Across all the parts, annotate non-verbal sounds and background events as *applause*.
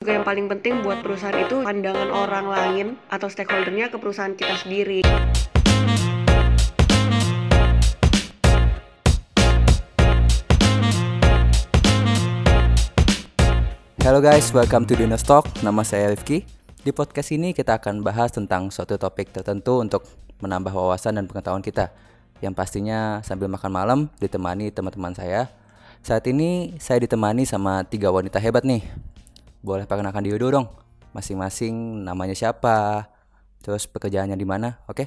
Juga yang paling penting buat perusahaan itu pandangan orang lain atau stakeholdernya ke perusahaan kita sendiri. Halo guys, welcome to Dino Stock. Nama saya Rifki. Di podcast ini kita akan bahas tentang suatu topik tertentu untuk menambah wawasan dan pengetahuan kita. Yang pastinya sambil makan malam ditemani teman-teman saya. Saat ini saya ditemani sama tiga wanita hebat nih. Boleh perkenalkan diri dulu dong. Masing-masing namanya siapa, terus pekerjaannya di mana, oke?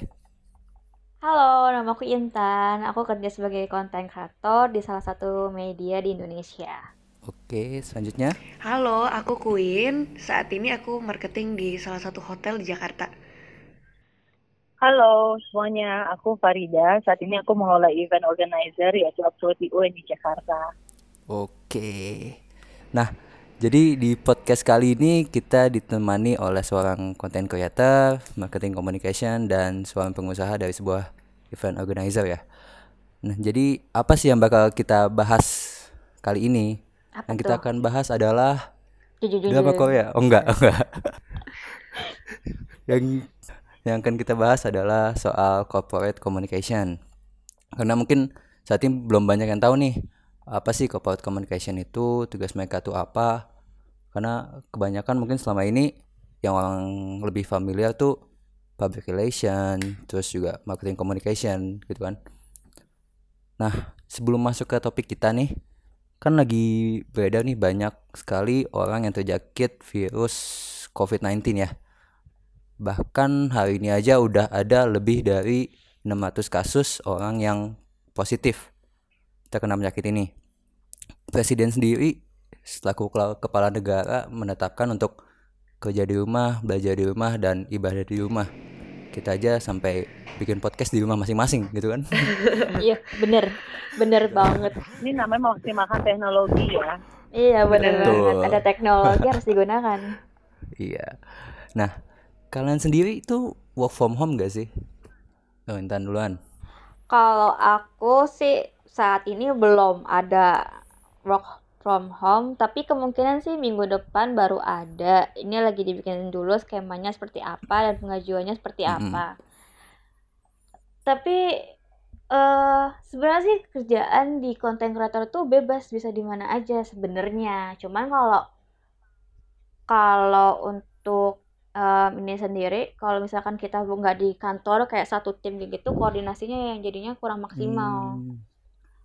Halo, nama aku Intan. Aku kerja sebagai content creator di salah satu media di Indonesia. Oke, selanjutnya. Halo, aku Queen. Saat ini aku marketing di salah satu hotel di Jakarta. Halo semuanya, aku Farida. Saat ini aku mengelola event organizer yaitu Absolute UN di Jakarta. Oke. Nah, jadi di podcast kali ini kita ditemani oleh seorang content creator, marketing communication, dan seorang pengusaha dari sebuah event organizer ya. Nah, jadi apa sih yang bakal kita bahas kali ini? Apa Yang kita tuh? akan bahas adalah drama Korea. Oh enggak, *laughs* enggak. yang yang akan kita bahas adalah soal corporate communication. Karena mungkin saat ini belum banyak yang tahu nih apa sih corporate communication itu, tugas mereka tuh apa. Karena kebanyakan mungkin selama ini yang orang lebih familiar tuh public relation, terus juga marketing communication gitu kan. Nah, sebelum masuk ke topik kita nih, kan lagi beredar nih banyak sekali orang yang terjangkit virus COVID-19 ya. Bahkan hari ini aja udah ada lebih dari 600 kasus orang yang positif terkena penyakit ini. Presiden sendiri selaku kepala negara menetapkan untuk kerja di rumah, belajar di rumah, dan ibadah di rumah. Kita aja sampai bikin podcast di rumah masing-masing gitu kan. *laughs* Iya, bener. Bener banget. Ini namanya memaksimalkan teknologi ya. Iya, bener Betul. banget. Ada teknologi harus digunakan. Iya. Nah, kalian sendiri itu work from home gak sih? Oh, Intan duluan. Kalau aku sih saat ini belum ada work from home, tapi kemungkinan sih minggu depan baru ada. Ini lagi dibikin dulu skemanya seperti apa dan pengajuannya seperti apa. Tapi eh sebenarnya sih kerjaan di content creator tuh bebas bisa di mana aja sebenarnya. Cuman kalau kalau untuk em, ini sendiri, kalau misalkan kita nggak di kantor kayak satu tim gitu, koordinasinya yang jadinya kurang maksimal. Hmm,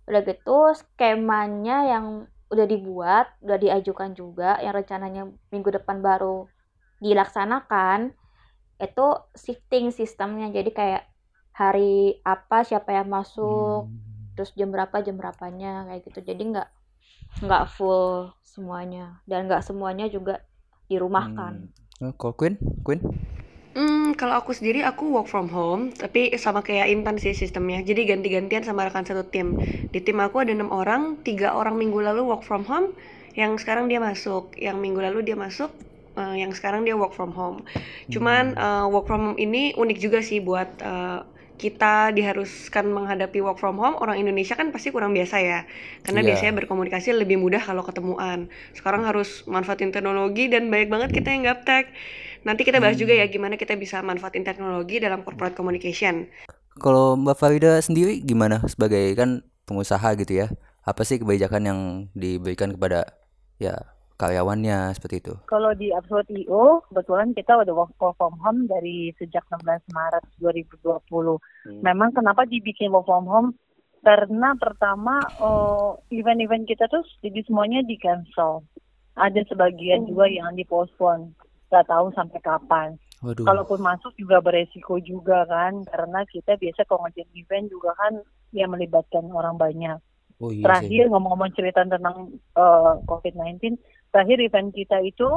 Udah gitu, skemanya yang udah dibuat, udah diajukan juga, yang rencananya minggu depan baru dilaksanakan, itu shifting sistemnya. Jadi kayak hari apa, siapa yang masuk, hmm. terus jam berapa, jam berapanya, kayak gitu. Jadi nggak nggak full semuanya. Dan nggak semuanya juga dirumahkan. Hmm. Oh, Kalau Queen, Queen? Hmm, kalau aku sendiri aku work from home, tapi sama kayak Intan sih sistemnya. Jadi ganti-gantian sama rekan satu tim. Di tim aku ada enam orang, tiga orang minggu lalu work from home, yang sekarang dia masuk, yang minggu lalu dia masuk, eh, yang sekarang dia work from home. Cuman eh, work from home ini unik juga sih buat eh, kita diharuskan menghadapi work from home. Orang Indonesia kan pasti kurang biasa ya, karena Iya. biasanya berkomunikasi lebih mudah kalau ketemuan. Sekarang harus manfaatin teknologi dan banyak banget kita yang gaptek. Nanti kita bahas juga ya gimana kita bisa manfaatin teknologi dalam corporate communication. Kalau Mbak Farida sendiri gimana sebagai kan pengusaha gitu ya? Apa sih kebijakan yang diberikan kepada ya karyawannya seperti itu? Kalau di Absolute IO, kebetulan kita udah work from home dari sejak 16 Maret 2020. Memang kenapa dibikin work from home? Karena pertama eh, event-event kita tuh jadi semuanya di cancel. Ada sebagian juga yang dipospon. Gak tahu sampai kapan. Waduh. Kalaupun masuk juga beresiko juga kan, karena kita biasa kalau ngajin event juga kan yang melibatkan orang banyak. Oh iya. Terakhir ngomong-ngomong cerita tentang eh, COVID-19, terakhir event kita itu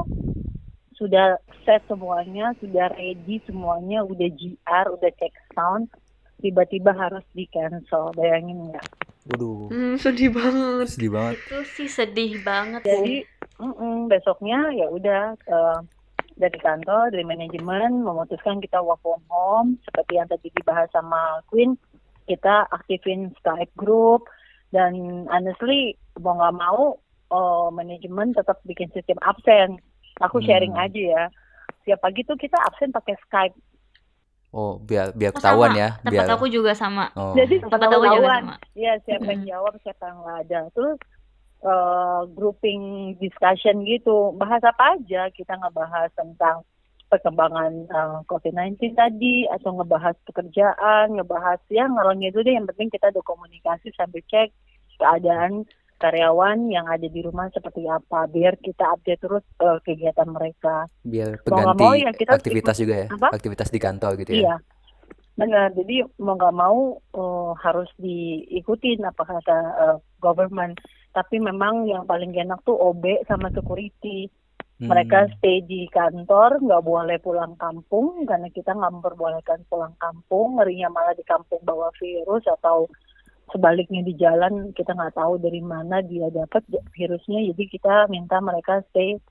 sudah set semuanya, sudah ready semuanya, udah GR, udah check sound, tiba-tiba harus di cancel, bayangin nggak? Waduh. Hmm, sedih banget. Sedih banget. Itu sih sedih banget. Jadi mm-mm, besoknya ya udah eh, dari kantor, dari manajemen memutuskan kita work from home, seperti yang tadi dibahas sama Queen, kita aktifin Skype group dan honestly mau nggak mau eh, manajemen tetap bikin sistem absen Aku Hmm. sharing aja ya. Tiap pagi tuh kita absen pakai Skype. Oh, biar biar Oh, ketahuan sama. ya, Tempat biar aku juga sama. Oh. Jadi Tempat aku juga sama. Iya, siapa yang Mm-mm. jawab, siapa yang nggak ada. Terus eh, grouping discussion gitu. Bahas apa aja? Kita ngebahas tentang perkembangan eh, COVID-19 tadi, atau ngebahas pekerjaan, ngebahas ya ngalor itu deh. Yang penting kita ada komunikasi sambil cek keadaan karyawan yang ada di rumah seperti apa, biar kita update terus eh, kegiatan mereka. biar pengganti mau ya kita aktivitas juga ya, Apa? aktivitas di kantor gitu ya. Iya, benar. Jadi mau nggak mau eh, harus diikutin apa kata eh, government. Tapi memang yang paling enak tuh OB sama security. Hmm. Mereka stay di kantor, nggak boleh pulang kampung karena kita nggak memperbolehkan pulang kampung. Ngerinya malah di kampung bawa virus atau sebaliknya di jalan kita nggak tahu dari mana dia dapat virusnya. Jadi kita minta mereka stay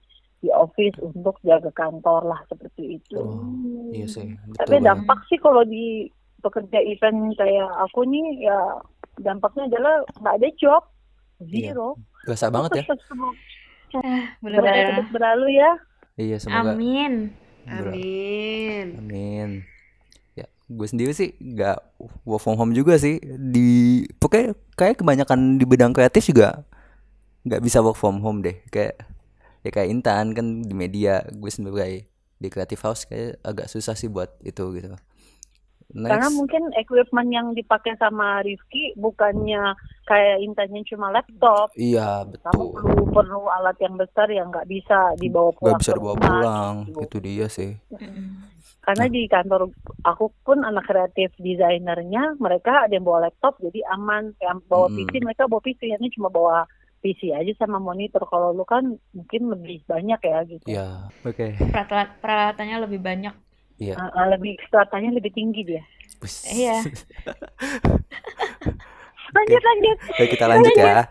di office untuk jaga kantor lah seperti itu. Oh, iya sih, betul Tapi banget. dampak sih kalau di pekerja event kayak aku nih ya dampaknya adalah nggak ada job Iya. zero. Berasa banget ya. Berada Bener-bener. terus berlalu ya. Iya, semoga Amin. ber- Amin. Amin. Ya, gue sendiri sih nggak work from home juga sih. Di pokoknya kayak kebanyakan di bidang kreatif juga nggak bisa work from home deh. Kayak ya kayak Intan kan di media, gue sebagai di creative house kayak agak susah sih buat itu gitu. Karena Next, mungkin equipment yang dipakai sama Rifki bukannya kayak intannya cuma laptop. iya Kamu betul. perlu perlu alat yang besar yang nggak bisa dibawa pulang bisa ke dibawa rumah, pulang, gitu. itu dia sih. Karena di kantor aku pun anak kreatif desainernya mereka ada yang bawa laptop jadi aman. Yang bawa Mm. PC mereka bawa PC ini cuma bawa PC aja sama monitor. Kalau lu kan mungkin lebih banyak ya gitu. Ya, oke. Peralatan- Peralatannya lebih banyak. Iya. Uh, uh, lebih stratanya lebih tinggi dia. Bus. Iya. *laughs* *laughs* Lanjut lanjut. Baik, kita lanjut ya.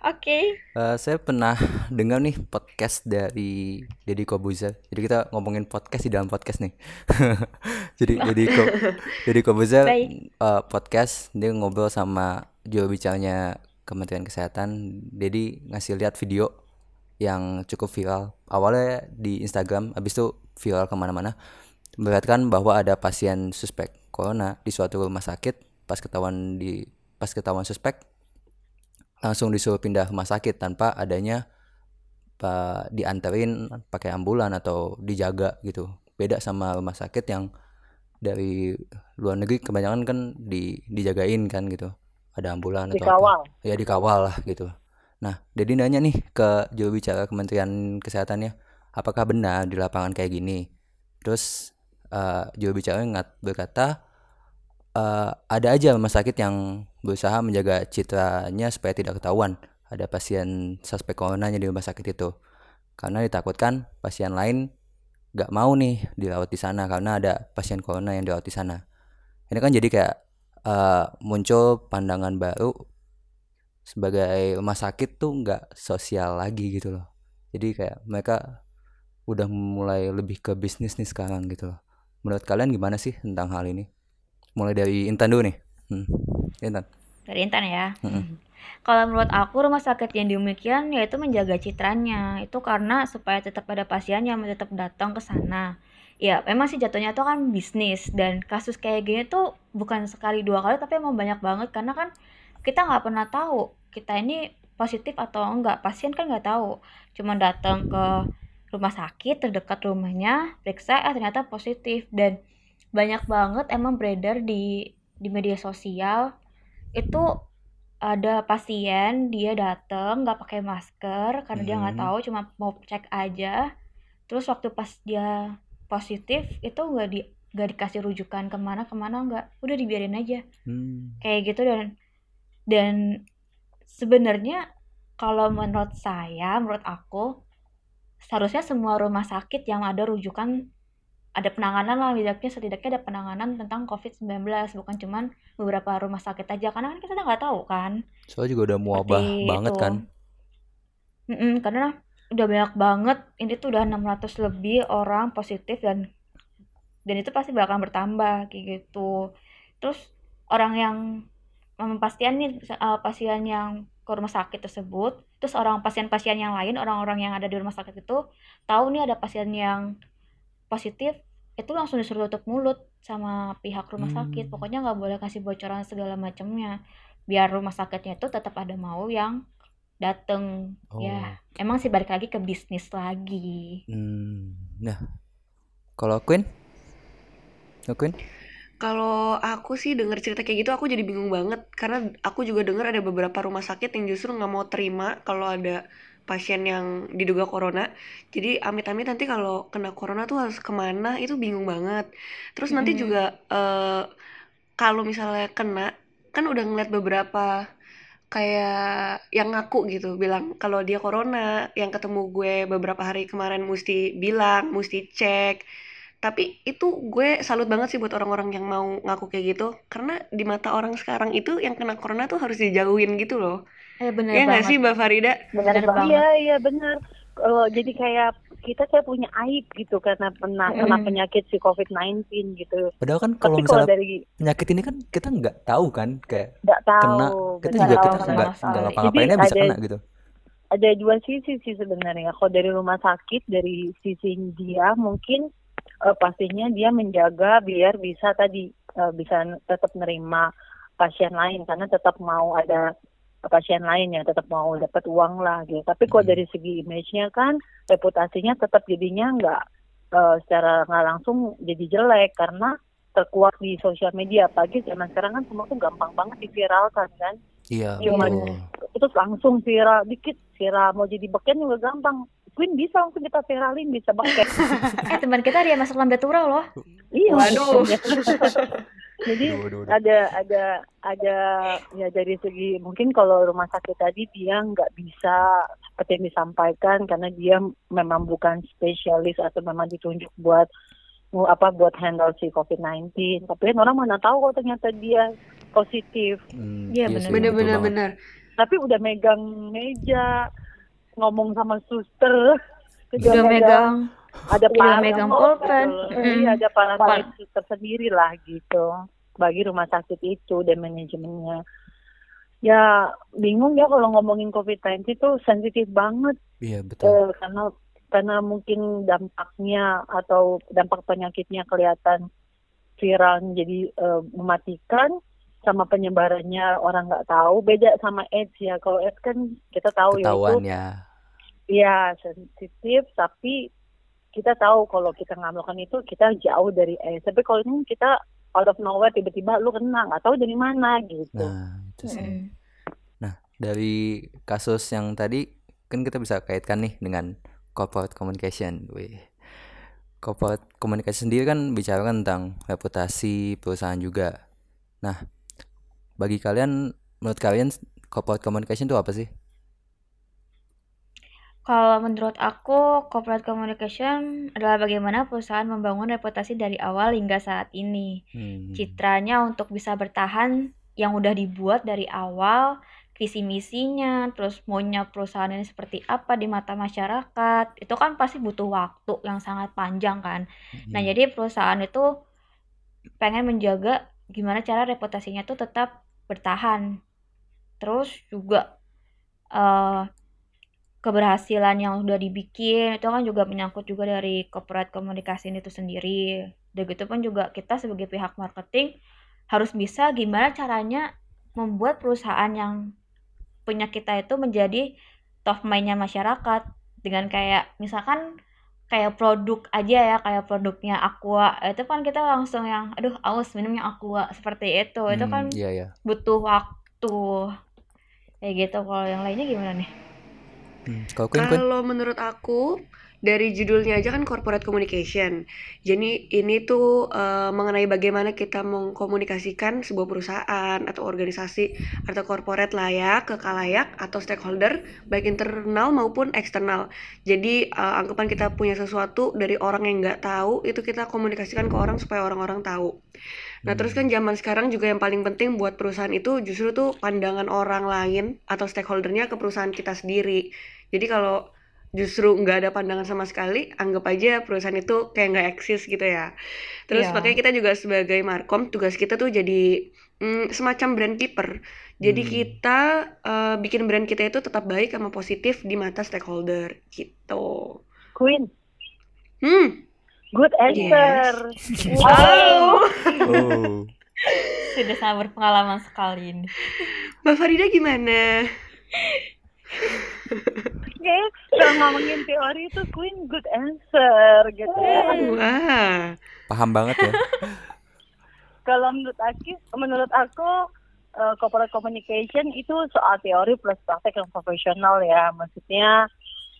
Oke. Eh, saya pernah dengar nih podcast dari Deddy Kobuzer. Jadi kita ngomongin podcast di dalam podcast nih. *laughs* Jadi Deddy Ko Deddy Kobuzer eh, podcast dia ngobrol sama juru bicaranya Kementerian Kesehatan. Dedi ngasih lihat video yang cukup viral. Awalnya di Instagram, habis itu viral ke mana-mana. Memperlihatkan bahwa ada pasien suspek corona di suatu rumah sakit. Pas ketahuan di pas ketahuan suspek langsung disuruh pindah rumah sakit tanpa adanya pa, dianterin pakai ambulan atau dijaga gitu beda sama rumah sakit yang dari luar negeri kebanyakan kan di dijagain kan gitu ada ambulan atau apa Dikawal. ya dikawal lah gitu nah jadi nanya nih ke juru bicara Kementerian Kesehatannya apakah benar di lapangan kayak gini? Terus eh, juru bicara ngat berkata eh, ada aja rumah sakit yang berusaha menjaga citranya supaya tidak ketahuan. Ada pasien suspek coronanya di rumah sakit itu. Karena ditakutkan pasien lain gak mau nih dirawat di sana karena ada pasien corona yang dirawat di sana. Ini kan jadi kayak eh, muncul pandangan baru sebagai rumah sakit tuh nggak sosial lagi gitu loh jadi kayak mereka udah mulai lebih ke bisnis nih sekarang gitu loh menurut kalian gimana sih tentang hal ini mulai dari Intan dulu nih hmm. Intan Dari Intan ya. Mm-mm. Kalau menurut aku rumah sakit yang demikian yaitu menjaga citranya. Itu karena supaya tetap ada pasien yang tetap datang ke sana. Ya, memang sih jatuhnya itu kan bisnis dan kasus kayak gini tuh bukan sekali dua kali tapi emang banyak banget karena kan kita nggak pernah tahu kita ini positif atau enggak. Pasien kan nggak tahu. Cuma datang ke rumah sakit terdekat rumahnya, periksa eh ternyata positif dan banyak banget emang beredar di di media sosial itu ada pasien dia datang nggak pakai masker karena dia nggak Hmm. tahu cuma mau cek aja terus waktu pas dia positif itu nggak di nggak dikasih rujukan ke mana ke mana nggak udah dibiarin aja hmm. kayak gitu dan dan sebenarnya kalau menurut saya menurut aku seharusnya semua rumah sakit yang ada rujukan ada penanganan lah. Setidaknya setidaknya ada penanganan tentang COVID-19 bukan cuman beberapa rumah sakit aja. Karena kan kita nggak tahu kan. Soalnya juga udah muabah seperti banget itu. kan. Mm-mm, karena udah banyak banget. Ini tuh udah 600 lebih orang positif dan dan itu pasti bakal bertambah kayak gitu. Terus orang yang pasien nih uh, pasien yang ke rumah sakit tersebut terus orang pasien-pasien yang lain orang-orang yang ada di rumah sakit itu tahu nih ada pasien yang positif itu langsung disuruh tutup mulut sama pihak rumah sakit Hmm. pokoknya nggak boleh kasih bocoran segala macamnya biar rumah sakitnya itu tetap ada mau yang dateng Oh. ya emang sih balik lagi ke bisnis lagi Hmm. Nah, kalau Queen? Oh, Queen? Kalau aku sih denger cerita kayak gitu aku jadi bingung banget karena aku juga dengar ada beberapa rumah sakit yang justru nggak mau terima kalau ada pasien yang diduga corona. Jadi amit-amit nanti kalau kena corona tuh harus ke mana itu bingung banget. Terus nanti Mm. juga eh, kalau misalnya kena kan udah ngeliat beberapa kayak yang ngaku gitu bilang kalau dia corona yang ketemu gue beberapa hari kemarin mesti bilang mesti cek tapi itu gue salut banget sih buat orang-orang yang mau ngaku kayak gitu karena di mata orang sekarang itu yang kena corona tuh harus dijauhin gitu loh eh bener ya nggak sih Mbak Farida benar Bener banget. iya iya benar kalau jadi kayak kita kayak punya aib gitu karena pernah kena Mm. penyakit si COVID-19 gitu. Padahal kan kalau Tapi kalau misalnya dari penyakit ini kan kita nggak tahu kan kayak nggak tahu, kena kita juga tahu kita nggak nggak ngapa-ngapainnya Jadi bisa ada- kena gitu. ada dua sisi sih sebenarnya. Kalau dari rumah sakit, dari sisi dia mungkin eh, pastinya dia menjaga biar bisa tadi eh, bisa tetap nerima pasien lain karena tetap mau ada pasien lain yang tetap mau dapat uang lah gitu. Tapi kalau Hmm. dari segi image-nya kan reputasinya tetap jadinya nggak eh, secara nggak langsung jadi jelek karena terkuat di sosial media. Apalagi zaman sekarang kan semua tuh gampang banget diviralkan kan Iya, Cuma betul. terus langsung viral dikit viral mau jadi beken juga gampang Queen bisa langsung kita viralin bisa beken *laughs* eh teman kita dia masuk lambe tura loh iya Waduh. *laughs* jadi Duh, duh, duh. ada ada ada ya dari segi mungkin kalau rumah sakit tadi dia nggak bisa seperti yang disampaikan karena dia memang bukan spesialis atau memang ditunjuk buat apa buat handle si COVID-19 tapi kan orang mana tahu kalau ternyata dia positif. Hmm, Iya, betul bener-bener banget. bener tapi udah megang meja ngomong sama suster udah megang. Ada udah megang oh, pulpen. Iya, ada para suster sendiri lah gitu. Bagi rumah sakit itu dan manajemennya. Ya bingung ya kalau ngomongin COVID-19 itu sensitif banget. Iya, betul. eh, karena karena mungkin dampaknya atau dampak penyakitnya kelihatan viral jadi eh, mematikan sama penyebarannya orang nggak tahu beda sama AIDS ya kalau AIDS kan kita tahu ya itu Ketahuan ya. Iya, sensitif, tapi kita tahu kalau kita nggak melakukan itu kita jauh dari AIDS. Tapi kalau ini kita out of nowhere tiba-tiba lu kena, nggak tahu dari mana gitu. Nah, itu sih. Mm-mm. Nah, dari kasus yang tadi kan kita bisa kaitkan nih dengan corporate communication. Wih. Corporate communication sendiri kan bicara tentang reputasi perusahaan juga. Nah, bagi kalian menurut kalian corporate communication itu apa sih? Kalau menurut aku, corporate communication adalah bagaimana perusahaan membangun reputasi dari awal hingga saat ini. Hmm. Citranya untuk bisa bertahan yang udah dibuat dari awal, visi misinya, terus maunya perusahaan ini seperti apa di mata masyarakat, itu kan pasti butuh waktu yang sangat panjang kan. Nah, jadi perusahaan itu pengen menjaga gimana cara reputasinya tuh tetap bertahan. Terus juga eh keberhasilan yang udah dibikin itu kan juga menyangkut juga dari corporate communication itu sendiri. Dan gitu pun juga kita sebagai pihak marketing harus bisa gimana caranya membuat perusahaan yang punya kita itu menjadi top mind-nya masyarakat. Dengan kayak misalkan kayak produk aja ya kayak produknya Aqua itu kan kita langsung yang aduh aus minumnya Aqua seperti itu. Itu Hmm, kan iya ya. butuh waktu. Kayak gitu. Kalau yang lainnya gimana nih? Hmm? Kalau menurut aku dari judulnya aja kan corporate communication. Jadi ini tuh eh, mengenai bagaimana kita mengkomunikasikan sebuah perusahaan atau organisasi atau corporate lah ya ke kalayak atau stakeholder baik internal maupun eksternal. Jadi eh, anggapan kita punya sesuatu dari orang yang nggak tahu itu kita komunikasikan ke orang supaya orang-orang tahu. Nah, terus kan zaman sekarang juga yang paling penting buat perusahaan itu justru tuh pandangan orang lain atau stakeholdernya ke perusahaan kita sendiri. Jadi kalau justru nggak ada pandangan sama sekali, anggap aja perusahaan itu kayak nggak eksis gitu ya. Terus Iya. makanya kita juga sebagai markom tugas kita tuh jadi mm, semacam brand keeper. Jadi Hmm. kita eh, bikin brand kita itu tetap baik sama positif di mata stakeholder gitu. Queen, Hmm. good answer. Wow. Oh. *laughs* Sudah sangat berpengalaman sekali ini. Mbak Farida gimana? *laughs* Oke, kalau ngomongin teori itu Queen good answer gitu ya. Wah. Paham banget ya. *laughs* Kalau menurut aku, menurut aku eh, corporate communication itu soal teori plus praktek yang profesional ya. Maksudnya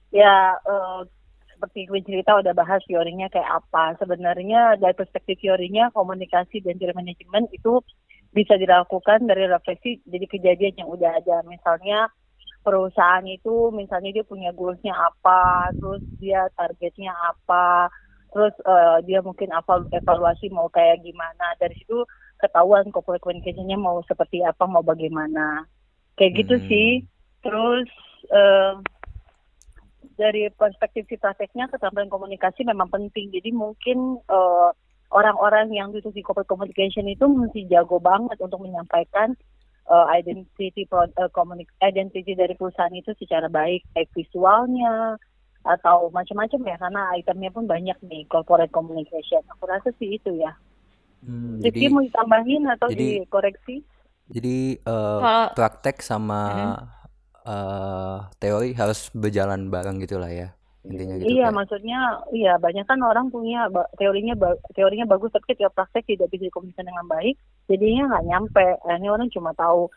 ya eh, seperti Queen cerita udah bahas teorinya kayak apa. Sebenarnya dari perspektif teorinya komunikasi dan teori manajemen itu bisa dilakukan dari refleksi jadi kejadian yang udah ada. Misalnya perusahaan itu misalnya dia punya goalsnya apa, terus dia targetnya apa, terus eh, dia mungkin eval- evaluasi mau kayak gimana. Dari situ ketahuan corporate communication-nya mau seperti apa, mau bagaimana. Kayak gitu Hmm. sih. Terus eh, dari perspektif si prakteknya keterampilan komunikasi memang penting. Jadi mungkin eh, orang-orang yang duduk di corporate communication itu mesti jago banget untuk menyampaikan eh, identity pro- eh, komunik- identity dari perusahaan itu secara baik, baik visualnya atau macam-macam ya karena itemnya pun banyak nih corporate communication. Aku rasa sih itu ya. Hmm, Jadi jadi mau ditambahin atau jadi- dikoreksi? jadi eh, Kalau- praktek sama eh, teori harus berjalan bareng gitu lah ya. Intinya gitu. Iya, kayak- maksudnya iya banyak kan orang punya teorinya teorinya bagus tapi ketika praktek tidak bisa dikomunikasikan dengan baik, jadinya nggak nyampe. Akhirnya orang cuma tahu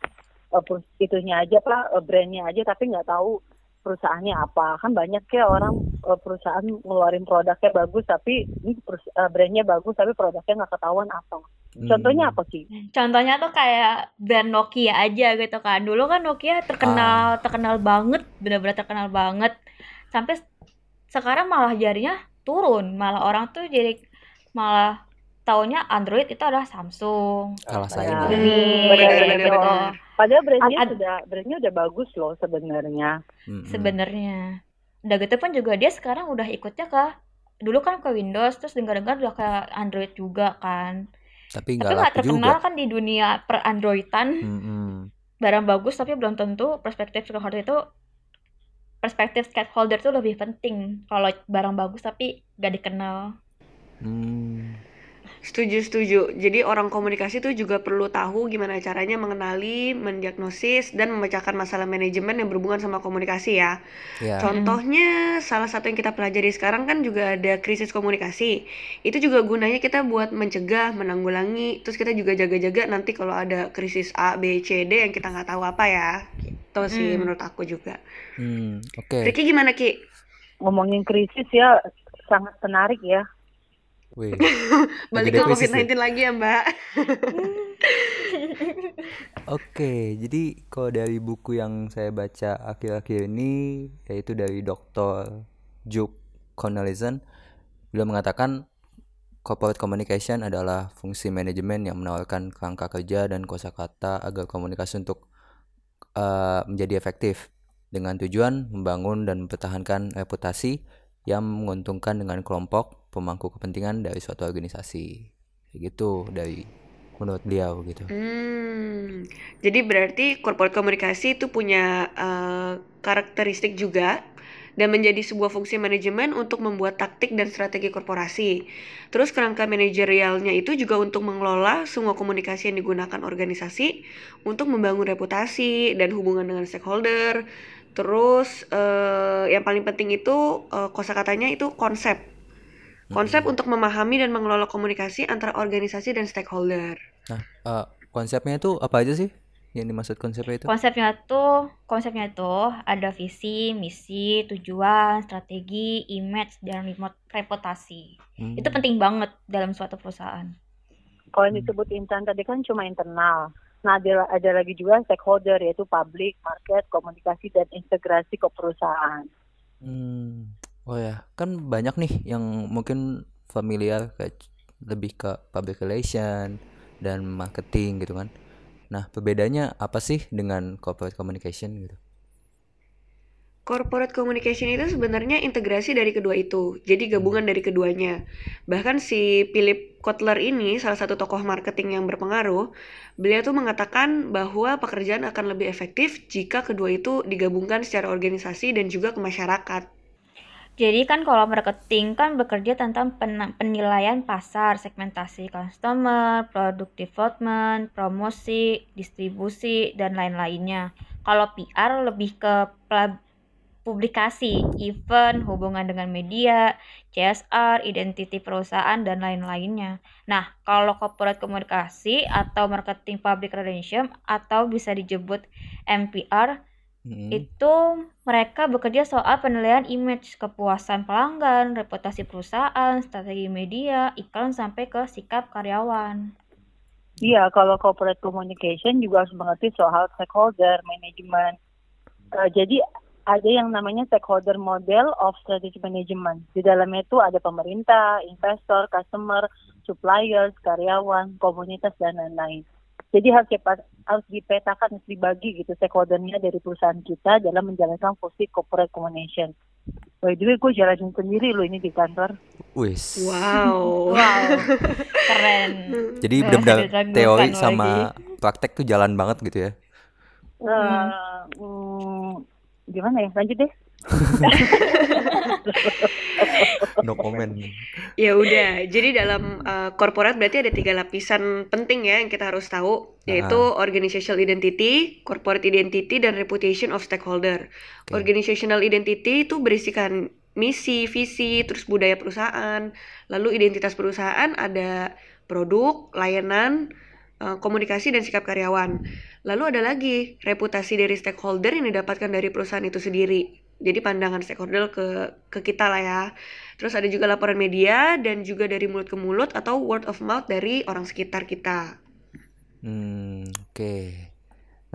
eh, perus- itunya aja pak, eh, brandnya aja tapi nggak tahu perusahaannya apa. Kan banyak ya orang eh, perusahaan ngeluarin produknya bagus tapi ini perus- eh, brandnya bagus tapi produknya nggak ketahuan apa. Hmm. Contohnya apa sih? Contohnya tuh kayak brand Nokia aja gitu kan. Dulu kan Nokia terkenal terkenal banget, benar-benar terkenal banget. Sampai sekarang malah jarinya turun, malah orang tuh jadi malah taunya Android itu adalah Samsung. Ya. Hmm, benar, benar, benar. benar. Padahal brandnya Ad- sudah brandnya udah bagus loh sebenarnya. Sebenarnya. Udah gitu pun juga dia sekarang udah ikutnya ke dulu kan ke Windows terus dengar-dengar udah ke Android juga kan. Tapi Tapi nggak laku juga. terkenal kan di dunia per Androidan. Mm-mm. barang bagus tapi belum tentu perspektif stakeholder itu perspektif stakeholder itu lebih penting kalau barang bagus tapi gak dikenal Hmm. Setuju, setuju. Jadi orang komunikasi tuh juga perlu tahu gimana caranya mengenali, mendiagnosis, dan memecahkan masalah manajemen yang berhubungan sama komunikasi ya. Ya. Contohnya, salah satu yang kita pelajari sekarang kan juga ada krisis komunikasi. Itu juga gunanya kita buat mencegah, menanggulangi, terus kita juga jaga-jaga nanti kalau ada krisis A, B, C, D yang kita nggak tahu apa ya. Gitu sih Hmm. menurut aku juga. Hmm, Oke. Ricky gimana Ki? Ngomongin krisis ya sangat menarik ya. Wih. Balik ke depresi COVID-19 lagi ya Mbak. *laughs* Oke, jadi kalau dari buku yang saya baca akhir-akhir ini yaitu dari Dr. Juke Cornelissen, beliau mengatakan corporate communication adalah fungsi manajemen yang menawarkan kerangka kerja dan kosakata agar komunikasi untuk eh, menjadi efektif dengan tujuan membangun dan mempertahankan reputasi yang menguntungkan dengan kelompok pemangku kepentingan dari suatu organisasi. Gitu dari menurut beliau gitu. Hmm, jadi berarti corporate komunikasi itu punya eh, karakteristik juga dan menjadi sebuah fungsi manajemen untuk membuat taktik dan strategi korporasi. Terus kerangka manajerialnya itu juga untuk mengelola semua komunikasi yang digunakan organisasi untuk membangun reputasi dan hubungan dengan stakeholder. Terus eh, yang paling penting itu eh, kosakatanya itu konsep. Konsep untuk memahami dan mengelola komunikasi antara organisasi dan stakeholder. Nah, eh, konsepnya itu apa aja sih? Yang dimaksud konsepnya itu? konsepnya tuh konsepnya tuh ada visi misi tujuan strategi image dan remote reputasi Hmm. itu penting banget dalam suatu perusahaan Kalau yang disebut insan tadi kan cuma internal. Nah, ada, ada lagi juga stakeholder yaitu public, market, komunikasi dan integrasi ke perusahaan. Hmm. Oh ya, kan banyak nih yang mungkin familiar kayak lebih ke public relation dan marketing gitu kan. Nah, perbedaannya apa sih dengan corporate communication gitu? Corporate communication itu sebenarnya integrasi dari kedua itu, jadi gabungan dari keduanya. Bahkan si Philip Kotler ini, salah satu tokoh marketing yang berpengaruh, beliau tuh mengatakan bahwa pekerjaan akan lebih efektif jika kedua itu digabungkan secara organisasi dan juga ke masyarakat. Jadi kan kalau marketing kan bekerja tentang penilaian pasar, segmentasi customer, product development, promosi, distribusi, dan lain-lainnya. Kalau PR lebih ke publikasi, event, hubungan dengan media, CSR, identiti perusahaan, dan lain-lainnya. Nah, kalau corporate komunikasi atau marketing public relation atau bisa disebut MPR, hmm. itu mereka bekerja soal penilaian image, kepuasan pelanggan, reputasi perusahaan, strategi media, iklan, sampai ke sikap karyawan. Iya, kalau corporate communication juga harus mengerti soal stakeholder, manajemen. Uh, jadi ada yang namanya stakeholder model of strategic management. Di dalamnya itu ada pemerintah, investor, customer, suppliers, karyawan, komunitas dan lain-lain. Jadi harus cepat harus dipetakan, harus dibagi gitu stakeholdernya dari perusahaan kita dalam menjalankan fungsi corporate communication. By the way, gue jalanin sendiri loh ini di kantor. Wis. Wow. wow. *laughs* Keren. Jadi benar-benar teori sama lagi. praktek tuh jalan banget gitu ya. Uh, hmm, gimana ya lanjut deh *laughs* no comment. Ya udah, jadi dalam uh, corporate berarti ada tiga lapisan penting ya yang kita harus tahu, yaitu uh. organizational identity, corporate identity, dan reputation of stakeholder. Okay. Organizational identity itu berisikan misi, visi, terus budaya perusahaan, lalu identitas perusahaan ada produk, layanan, uh, komunikasi dan sikap karyawan. Lalu ada lagi reputasi dari stakeholder yang didapatkan dari perusahaan itu sendiri. Jadi pandangan stakeholder ke ke kita lah ya. Terus ada juga laporan media dan juga dari mulut ke mulut atau word of mouth dari orang sekitar kita. Hmm, oke. Okay.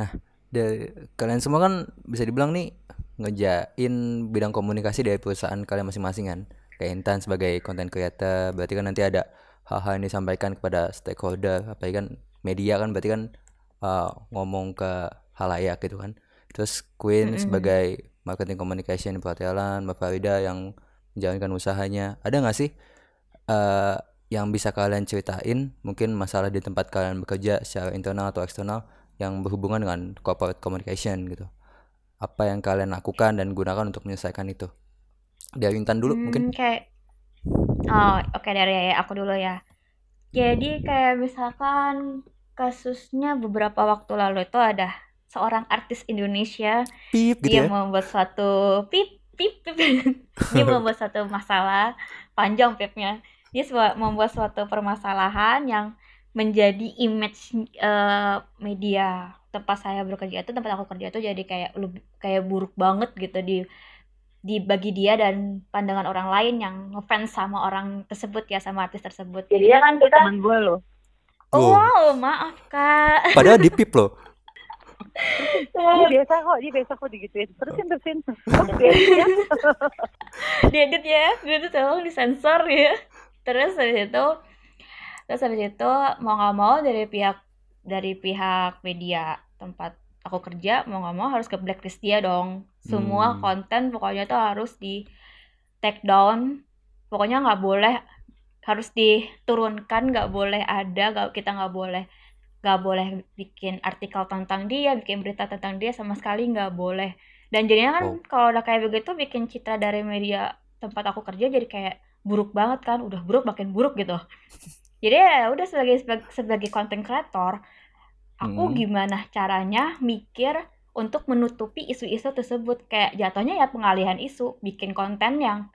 Nah, dari kalian semua kan bisa dibilang nih ngejain bidang komunikasi dari perusahaan kalian masing-masing kan. Kayak Intan sebagai content creator, berarti kan nanti ada hal-hal yang disampaikan kepada stakeholder, apalagi kan media kan berarti kan uh, ngomong ke halayak gitu kan. Terus Queen mm -hmm. sebagai marketing communication perhotelan Mbak Farida yang menjalankan usahanya. Ada nggak sih uh, yang bisa kalian ceritain? Mungkin masalah di tempat kalian bekerja secara internal atau eksternal yang berhubungan dengan corporate communication gitu. Apa yang kalian lakukan dan gunakan untuk menyelesaikan itu? Dari Intan dulu hmm, mungkin. kayak oh oke okay, dari aku dulu ya jadi kayak misalkan kasusnya beberapa waktu lalu itu ada seorang artis Indonesia. Pip, gitu dia ya? membuat suatu pip pip pip. *laughs* Dia membuat suatu masalah panjang pipnya. Dia membuat suatu permasalahan yang menjadi image uh, media. Tempat saya bekerja itu tempat aku kerja itu jadi kayak kayak buruk banget gitu di dibagi dia dan pandangan orang lain yang ngefans sama orang tersebut ya sama artis tersebut. Jadi ya kan kita teman gue loh. Oh, wow, maaf kak. *laughs* Padahal di pip loh. dia biasa kok, dia biasa kok digituin. Terusin terusin. *laughs* Diedit ya, itu tolong disensor ya. Terus habis itu, terus habis itu mau nggak mau dari pihak dari pihak media tempat aku kerja mau nggak mau harus ke blacklist dia dong semua hmm. konten pokoknya tuh harus di take down pokoknya nggak boleh harus diturunkan nggak boleh ada gak, kita nggak boleh nggak boleh bikin artikel tentang dia bikin berita tentang dia sama sekali nggak boleh dan jadinya kan oh. kalau udah kayak begitu bikin citra dari media tempat aku kerja jadi kayak buruk banget kan udah buruk makin buruk gitu *laughs* jadi ya udah sebagai sebagai, sebagai content creator aku hmm. gimana caranya mikir untuk menutupi isu-isu tersebut kayak jatuhnya ya pengalihan isu bikin konten yang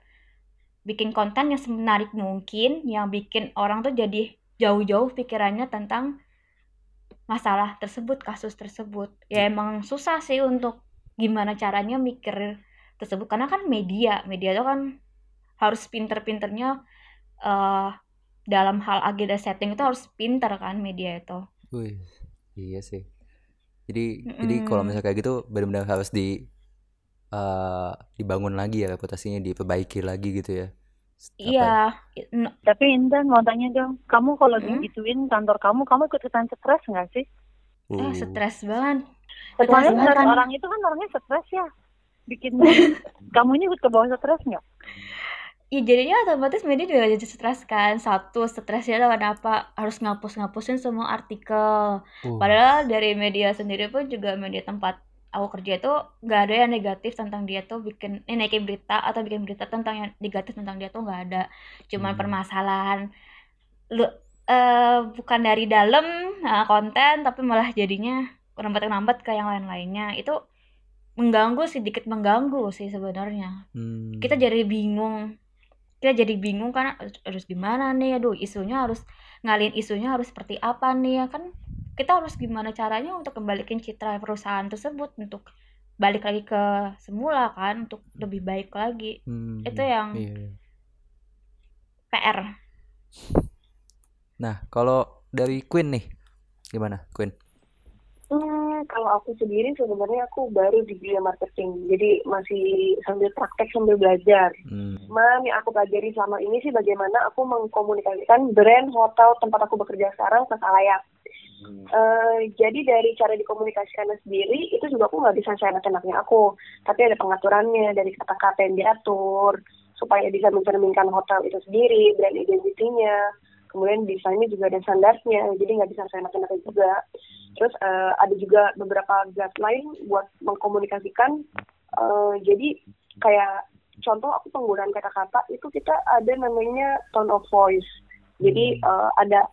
bikin konten yang semenarik mungkin yang bikin orang tuh jadi jauh-jauh pikirannya tentang masalah tersebut kasus tersebut ya emang susah sih untuk gimana caranya mikir tersebut karena kan media media itu kan harus pinter-pinternya uh, dalam hal agenda setting itu harus pinter kan media itu. Wih. Iya sih. Jadi mm jadi kalau misalnya kayak gitu benar-benar harus di uh, dibangun lagi ya reputasinya, diperbaiki lagi gitu ya. Iya. Tapi Intan mau tanya dong, kamu kalau hmm? digituin kantor kamu, kamu ikut ikutan stres nggak sih? Uh. Eh, stres banget. Soalnya kan orang itu kan orangnya stres ya. bikin kamunya ikut ke bawah stres nggak? Ya jadinya otomatis media juga jadi stres kan. Satu stresnya adalah apa? Harus ngapus-ngapusin semua artikel. Uh. padahal dari media sendiri pun juga media tempat aku kerja itu nggak ada yang negatif tentang dia tuh bikin eh, naikin berita atau bikin berita tentang yang negatif tentang dia tuh nggak ada. Cuman Hmm. permasalahan lu eh bukan dari dalam nah, konten tapi malah jadinya lambat-lambat ke yang lain-lainnya. Itu mengganggu sedikit mengganggu sih sebenarnya. Hmm. kita jadi bingung kita jadi bingung kan harus, gimana nih aduh isunya harus ngalihin isunya harus seperti apa nih ya kan kita harus gimana caranya untuk kembalikan citra perusahaan tersebut untuk balik lagi ke semula kan untuk lebih baik lagi Hmm, itu hmm. yang Iya, iya. PR Nah, kalau dari Queen nih, gimana Queen? Hmm, kalau aku sendiri sebenarnya aku baru di dunia marketing, jadi masih sambil praktek sambil belajar. Hmm. Mam, yang aku pelajari selama ini sih bagaimana aku mengkomunikasikan brand hotel tempat aku bekerja sekarang ke kalayak. Eh, jadi dari cara dikomunikasikannya sendiri itu juga aku nggak bisa seenak-enaknya aku, tapi ada pengaturannya dari kata-kata yang diatur supaya bisa mencerminkan hotel itu sendiri, brand identitinya, kemudian desainnya juga ada standarnya, jadi nggak bisa seenak-enaknya juga. Terus eh, ada juga beberapa guideline buat mengkomunikasikan, eh, jadi kayak contoh aku penggunaan kata-kata itu kita ada namanya tone of voice. Jadi eh, ada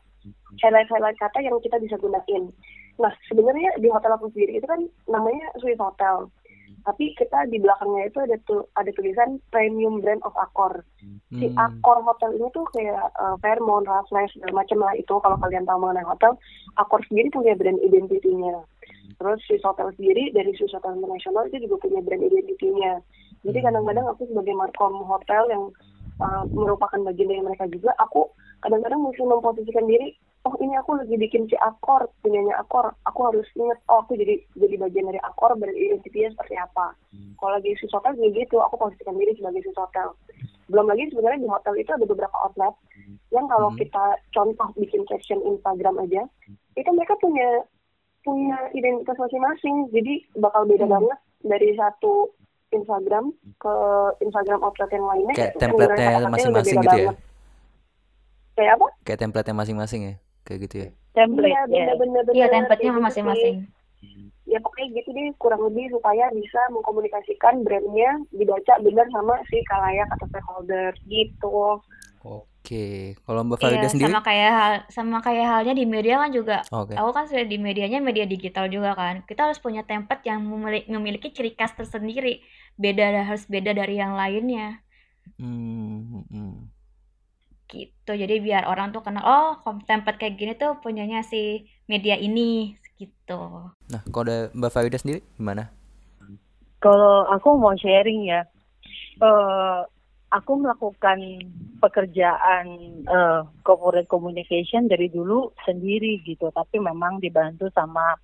highlight-highlight kata yang kita bisa gunain. Nah, sebenarnya di hotel aku sendiri itu kan namanya Swiss Hotel. Tapi kita di belakangnya itu ada tu ada tulisan Premium Brand of Accor. Si Hmm. Accor Hotel ini tuh kayak uh, Fairmont, Raffles, segala macam lah itu kalau kalian tahu mengenai hotel. Accor sendiri punya brand identitinya. Terus Swiss Hotel sendiri dari Swiss Hotel International itu juga punya brand identitinya. Jadi Hmm. kadang-kadang aku sebagai markom hotel yang uh, merupakan bagian dari mereka juga, aku kadang-kadang mesti memposisikan diri oh ini aku lagi bikin si akor punyanya akor. Aku harus inget oh aku jadi jadi bagian dari akor beridentitasnya seperti apa. Kalau lagi sus hotel juga gitu aku posisikan diri sebagai sus hotel belum lagi sebenarnya di hotel itu ada beberapa outlet yang kalau Hmm. kita contoh bikin caption Instagram aja itu mereka punya punya identitas masing-masing. Jadi bakal beda Hmm. banget dari satu Instagram ke Instagram outlet yang lainnya Kayak itu template-nya penggunaan kata-katanya udah masing-masing gitu ya? banget. kayak apa Kayak template-nya masing-masing ya, kayak gitu ya. template Iya, ya. bener-bener. iya templatenya gitu masing-masing sih. Ya pokoknya gitu deh, kurang lebih supaya bisa mengkomunikasikan brandnya dibaca bener sama si kalayak atau stakeholder gitu. Oke, kalau Mbak Farida Iya, sendiri? sama kayak hal sama kayak halnya di media kan juga. Oke. Aku kan sudah di medianya media digital juga kan. Kita harus punya template yang memili- memiliki ciri khas tersendiri. Beda harus beda dari yang lainnya. Hmm, hmm. Gitu. Jadi biar orang tuh kenal, oh, template kayak gini tuh punyanya si media ini gitu. Nah, kalau ada Mbak Farida sendiri gimana? Kalau aku mau sharing ya, eh aku melakukan pekerjaan eh, corporate communication dari dulu sendiri gitu, tapi memang dibantu sama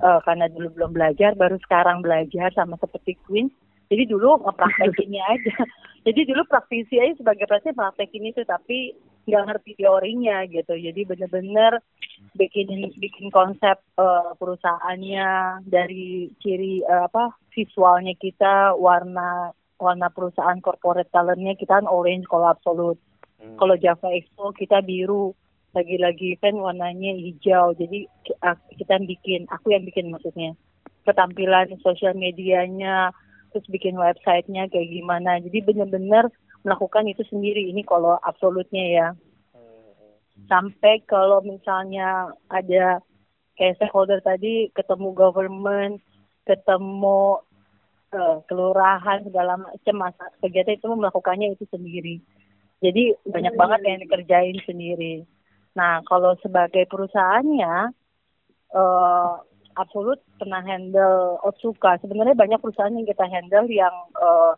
eh, karena dulu belum belajar, baru sekarang belajar sama seperti Queen. Jadi dulu ngepraktekinnya aja. *laughs* Jadi dulu praktisi aja sebagai praktek praktekin itu, tapi nggak ngerti teorinya gitu. Jadi bener-bener bikin bikin konsep eh, perusahaannya dari ciri eh, apa visualnya kita warna warna perusahaan corporate talentnya kita kan orange kalau absolut. Kalau Java Expo kita biru. Lagi-lagi kan warnanya hijau. Jadi ak- kita yang bikin. Aku yang bikin maksudnya. Ketampilan sosial medianya terus bikin websitenya kayak gimana. Jadi bener-bener melakukan itu sendiri. Ini kalau absolutnya ya. Sampai kalau misalnya ada kayak stakeholder tadi ketemu government, ketemu eh, kelurahan segala macam masa kegiatan itu melakukannya itu sendiri. Jadi banyak banget yang dikerjain sendiri. Nah kalau sebagai perusahaannya eh absolut pernah handle Otsuka. Sebenarnya banyak perusahaan yang kita handle yang eh,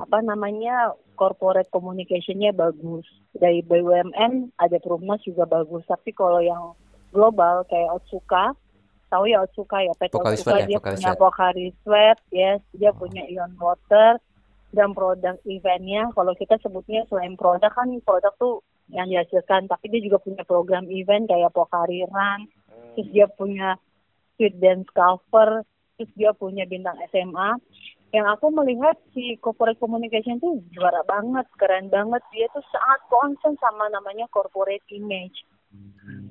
apa namanya corporate communicationnya bagus dari BUMN ada Perumnas juga bagus tapi kalau yang global kayak Otsuka tahu ya Otsuka ya PT Pocari Otsuka Sweat dia punya Sweat. Pocari Sweat yes. Dia punya Ion Water. Dan produk eventnya kalau kita sebutnya selain produk kan produk tuh yang dihasilkan. Tapi dia juga punya program event kayak Pocari Run terus dia punya Sweet Dance Cover. Terus dia punya bintang SMA yang aku melihat si corporate communication tuh juara banget, keren banget. Dia tuh sangat concern sama namanya corporate image.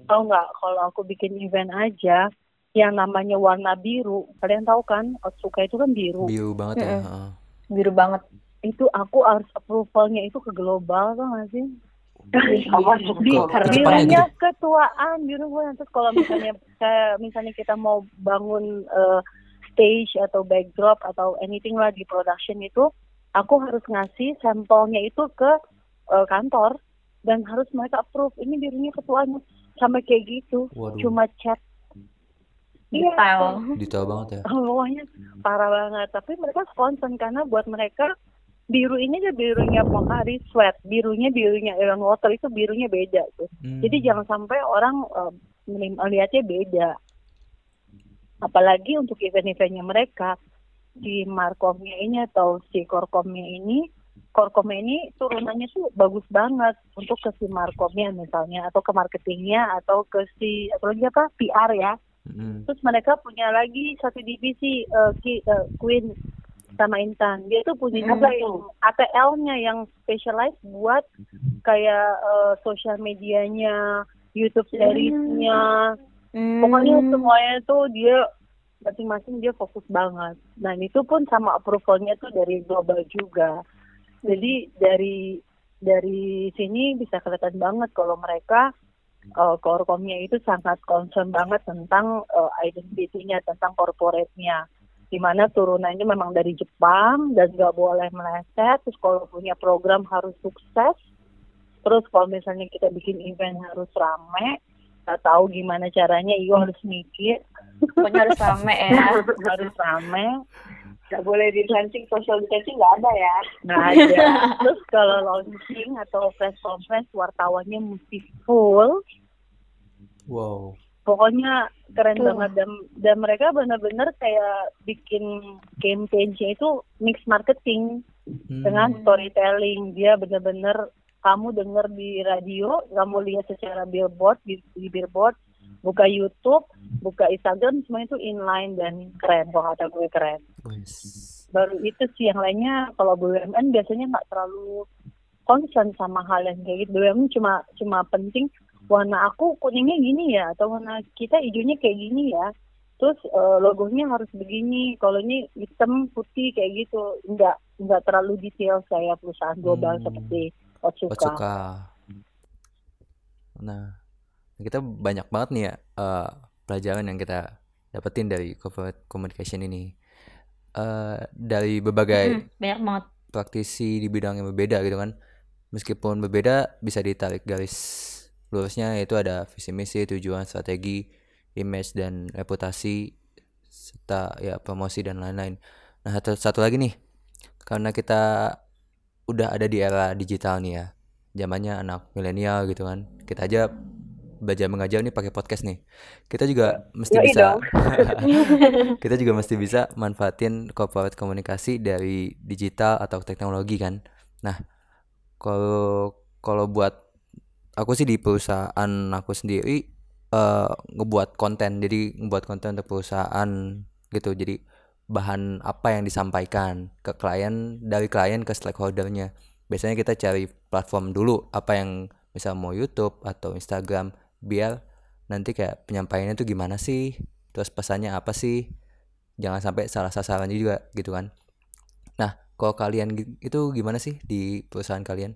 Tahu nggak kalau aku bikin event aja yang namanya warna biru, kalian tahu kan Otsuka itu kan biru. Biru banget ya. heeh. Biru banget. Itu aku harus approvalnya itu ke global tuh nggak sih? Birunya gitu? ketuaan biru gue terus kalau misalnya *laughs* kayak misalnya kita mau bangun eh, stage atau backdrop atau anything lah di production itu aku harus ngasih sampelnya itu ke eh, kantor dan harus mereka approve ini birunya ketuanya sampai kayak gitu Waduh. cuma chat. Detail. Detail banget ya. Pokoknya parah banget. Tapi mereka concern karena buat mereka biru ini aja birunya Pocari Sweat, birunya birunya Iron Water itu birunya beda tuh. Hmm. Jadi jangan sampai orang eh, menim- melihatnya beda. Apalagi untuk event-eventnya mereka si Markomnya ini atau si Korkomnya ini, Korkomnya ini turunannya tuh bagus banget untuk ke si Markomnya misalnya atau ke marketingnya atau ke si atau lagi apa PR ya. Mm-mm. Terus mereka punya lagi satu divisi eh, Ki- eh, Queen sama Intan. Dia tuh punya Hmm. juga yang ATL-nya yang specialized buat kayak eh, sosial medianya, YouTube series-nya. Hmm. Pokoknya semuanya tuh dia masing-masing dia fokus banget. Dan itu pun sama approval-nya tuh dari global juga. Jadi dari dari sini bisa kelihatan banget kalau mereka uh, korkomnya itu sangat concern banget tentang uh, identity-nya, tentang corporate-nya. Di mana turunannya memang dari Jepang dan nggak boleh meleset. Terus kalau punya program harus sukses. Terus kalau misalnya kita bikin event harus rame, nggak tahu gimana caranya, iyo harus mikir, Pokoknya harus rame ya. *laughs* harus rame. Nggak boleh distancing, social distancing nggak ada ya. Nggak ada. *laughs* Terus kalau launching atau press conference wartawannya mesti full. Wow. Pokoknya keren Tuh. banget dan dan mereka benar-benar kayak bikin campaign-nya itu mix marketing Hmm. dengan storytelling. Dia benar-benar kamu dengar di radio, kamu lihat secara billboard di, di billboard, buka YouTube, buka Instagram, semuanya itu inline dan keren. Kalau kata gue keren. Wes. baru itu sih yang lainnya kalau BUMN biasanya nggak terlalu concern sama hal yang kayak gitu BUMN cuma cuma penting warna aku kuningnya gini ya atau warna kita hijaunya kayak gini ya terus eh, logonya harus begini kalau ini hitam putih kayak gitu nggak nggak terlalu detail saya perusahaan global Hmm. seperti Otsuka. Otsuka. Nah, kita banyak banget nih ya eh, pelajaran yang kita dapetin dari corporate communication ini. Eh, dari berbagai Hmm, praktisi di bidang yang berbeda gitu kan. Meskipun berbeda bisa ditarik garis lurusnya yaitu ada visi misi, tujuan, strategi, image dan reputasi serta ya promosi dan lain-lain. Nah, satu, satu lagi nih. Karena kita udah ada di era digital nih ya. Zamannya anak milenial gitu kan. Kita aja belajar mengajar nih pakai podcast nih. Kita juga mesti Yoi bisa *laughs* kita juga mesti bisa manfaatin corporate komunikasi dari digital atau teknologi kan. Nah, kalau kalau buat aku sih di perusahaan aku sendiri eh ngebuat konten. Jadi ngebuat konten untuk perusahaan gitu. Jadi bahan apa yang disampaikan ke klien dari klien ke stakeholdernya. Biasanya kita cari platform dulu apa yang misal mau YouTube atau Instagram biar nanti kayak penyampaiannya tuh gimana sih terus pesannya apa sih jangan sampai salah sasaran juga gitu kan nah kalau kalian itu gimana sih di perusahaan kalian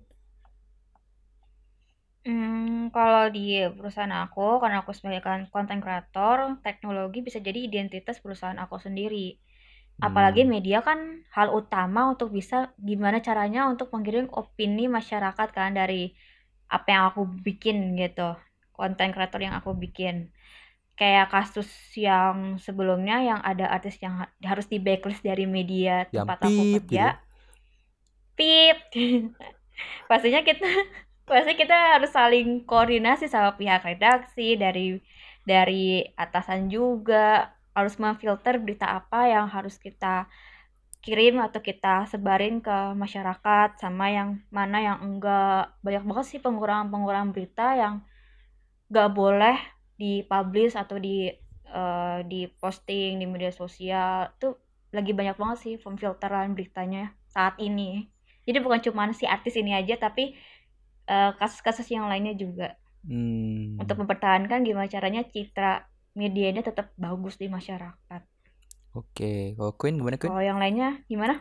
Hmm, kalau di perusahaan aku, karena aku sebagai kan- content creator, teknologi bisa jadi identitas perusahaan aku sendiri. Apalagi Hmm. media kan hal utama untuk bisa gimana caranya untuk menggiring opini masyarakat kan dari apa yang aku bikin gitu. Content creator yang aku bikin. Kayak kasus yang sebelumnya yang ada artis yang ha- harus di blacklist dari media yang tempat aku pip gitu kerja. Pip. *laughs* Pastinya kita *laughs* pasti kita harus saling koordinasi sama pihak redaksi dari dari atasan juga harus memfilter berita apa yang harus kita kirim atau kita sebarin ke masyarakat sama yang mana yang enggak banyak banget sih pengurangan-pengurangan berita yang nggak boleh dipublish atau di eh, di posting di media sosial tuh lagi banyak banget sih pemfilteran beritanya saat ini jadi bukan cuma si artis ini aja tapi eh, kasus-kasus yang lainnya juga Hmm. untuk mempertahankan gimana caranya citra medianya tetap bagus di masyarakat Oke, kalau Queen gimana Queen? kalau yang lainnya gimana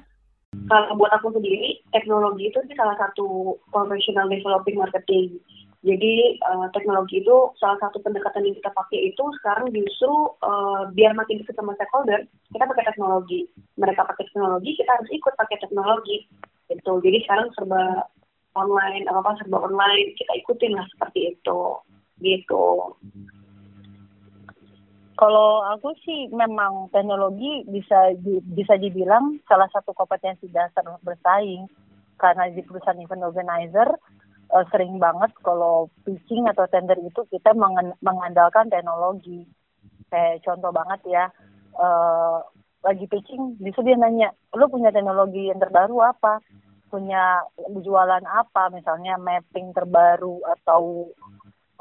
Kalau buat aku sendiri, teknologi itu sih salah satu professional developing marketing. Jadi eh, teknologi itu salah satu pendekatan yang kita pakai itu sekarang justru eh, biar makin dekat sama stakeholder, kita pakai teknologi. Mereka pakai teknologi, kita harus ikut pakai teknologi. Gitu. Jadi sekarang serba online, apa apa serba online, kita ikutin lah seperti itu. Gitu. Kalau aku sih memang teknologi bisa bisa dibilang salah satu kompetensi dasar bersaing karena di perusahaan event organizer eh, sering banget kalau pitching atau tender itu kita mengandalkan teknologi. Kayak contoh banget ya, eh, lagi pitching, justru dia nanya, lu punya teknologi yang terbaru apa? Punya jualan apa? Misalnya mapping terbaru atau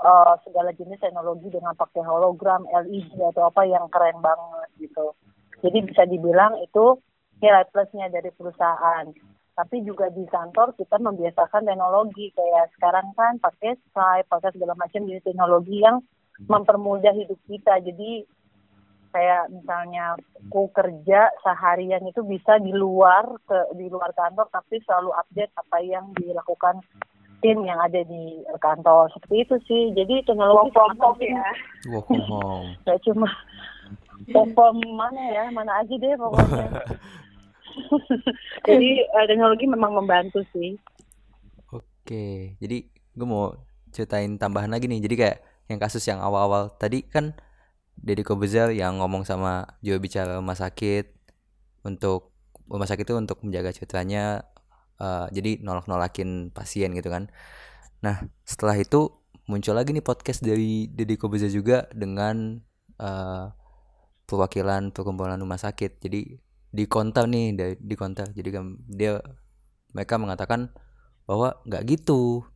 eh, segala jenis teknologi dengan pakai hologram, LED atau apa yang keren banget gitu. Jadi bisa dibilang itu nilai plusnya dari perusahaan. Tapi juga di kantor kita membiasakan teknologi kayak sekarang kan pakai Skype, pakai segala macam jenis teknologi yang mempermudah hidup kita. Jadi kayak misalnya aku kerja seharian itu bisa di luar ke di luar kantor tapi selalu update apa yang dilakukan tim yang ada di kantor seperti itu sih jadi teknologi Work from ya. Work from home. Cuma platform mana ya mana aja deh pokoknya *laughs* *laughs* jadi eh, teknologi memang membantu sih Oke, jadi gue mau ceritain tambahan lagi nih. Jadi kayak yang kasus yang awal-awal tadi kan Deddy Kobuzer yang ngomong sama juru bicara rumah sakit untuk rumah sakit itu untuk menjaga citranya eh, jadi nolak-nolakin pasien gitu kan. Nah, setelah itu muncul lagi nih podcast dari Deddy Kobuzer juga dengan eh, perwakilan perkumpulan rumah sakit. Jadi di counter nih, dari di counter. Jadi dia mereka mengatakan bahwa nggak gitu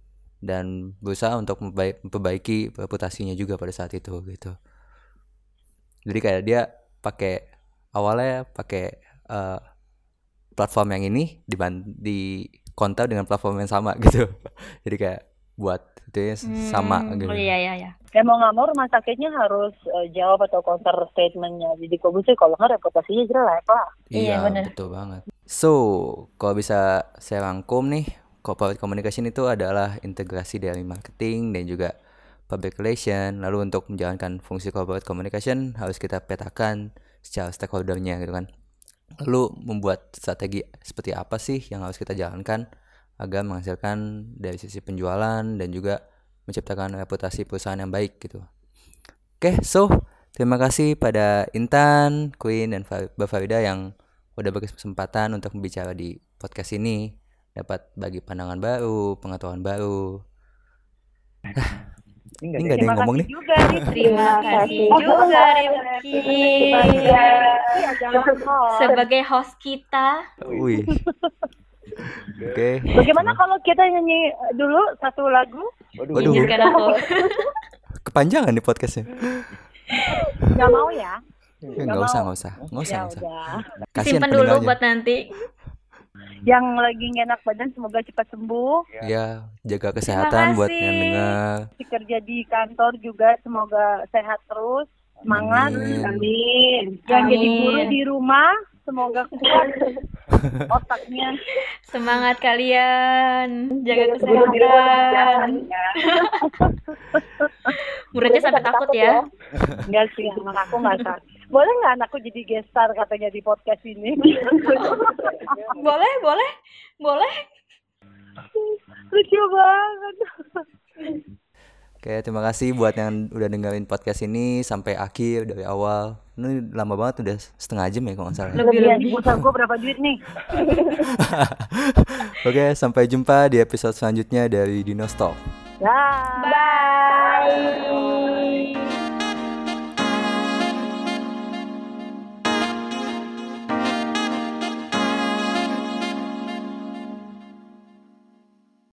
dan berusaha untuk memperbai- memperbaiki reputasinya juga pada saat itu gitu. Jadi kayak dia pakai awalnya pakai eh, platform yang ini diban di counter dengan platform yang sama *laughs* gitu. Jadi kayak buat itu ya sama Hmm, gitu. oh iya iya iya ya mau nggak mau rumah sakitnya harus eh, jawab atau counter statementnya jadi kok bisa kalau nggak reputasinya jelek lah Iya, Iya, bener. betul banget. So, kalau bisa saya rangkum nih, corporate communication itu adalah integrasi dari marketing dan juga public relation. Lalu untuk menjalankan fungsi corporate communication harus kita petakan secara stakeholdernya gitu kan. Lalu membuat strategi seperti apa sih yang harus kita jalankan agar menghasilkan dari sisi penjualan dan juga menciptakan reputasi perusahaan yang baik gitu. Oke, so terima kasih pada Intan, Queen, dan Mbak Farida yang udah berkesempatan untuk berbicara di podcast ini, dapat bagi pandangan baru, pengetahuan baru. Ini nggak ada yang ngomong nih. juga nih terima kasih juga Rifki sebagai host kita Wih. Oke. bagaimana kalau kita nyanyi dulu satu lagu? Waduh. Waduh. aku. Kepanjangan nih podcastnya. nggak mau ya? Ya, nggak usah, nggak usah, nggak usah, ya nggak usah. udah. Kasihan simpen dulu buat nanti. Yang lagi enak badan semoga cepat sembuh. Ya, jaga kesehatan buat yang dengar. si kerja di kantor juga semoga sehat terus. Semangat. Amin. Amin. yang jadi guru di rumah semoga kuat *laughs* otaknya. Semangat kalian. Jaga kesehatan. ya. *laughs* muridnya sampai takut ya. enggak sih anak aku nggak sakit boleh nggak anakku jadi guest star katanya di podcast ini? *laughs* Boleh boleh. Boleh. Lucu banget Oke, terima kasih buat yang udah dengerin podcast ini sampai akhir dari awal. Ini lama banget udah setengah jam ya kalau nggak salah. lebih lebih pulsa gue berapa duit nih *laughs* Oke, sampai jumpa di episode selanjutnya dari Dino Talk. Dah. bye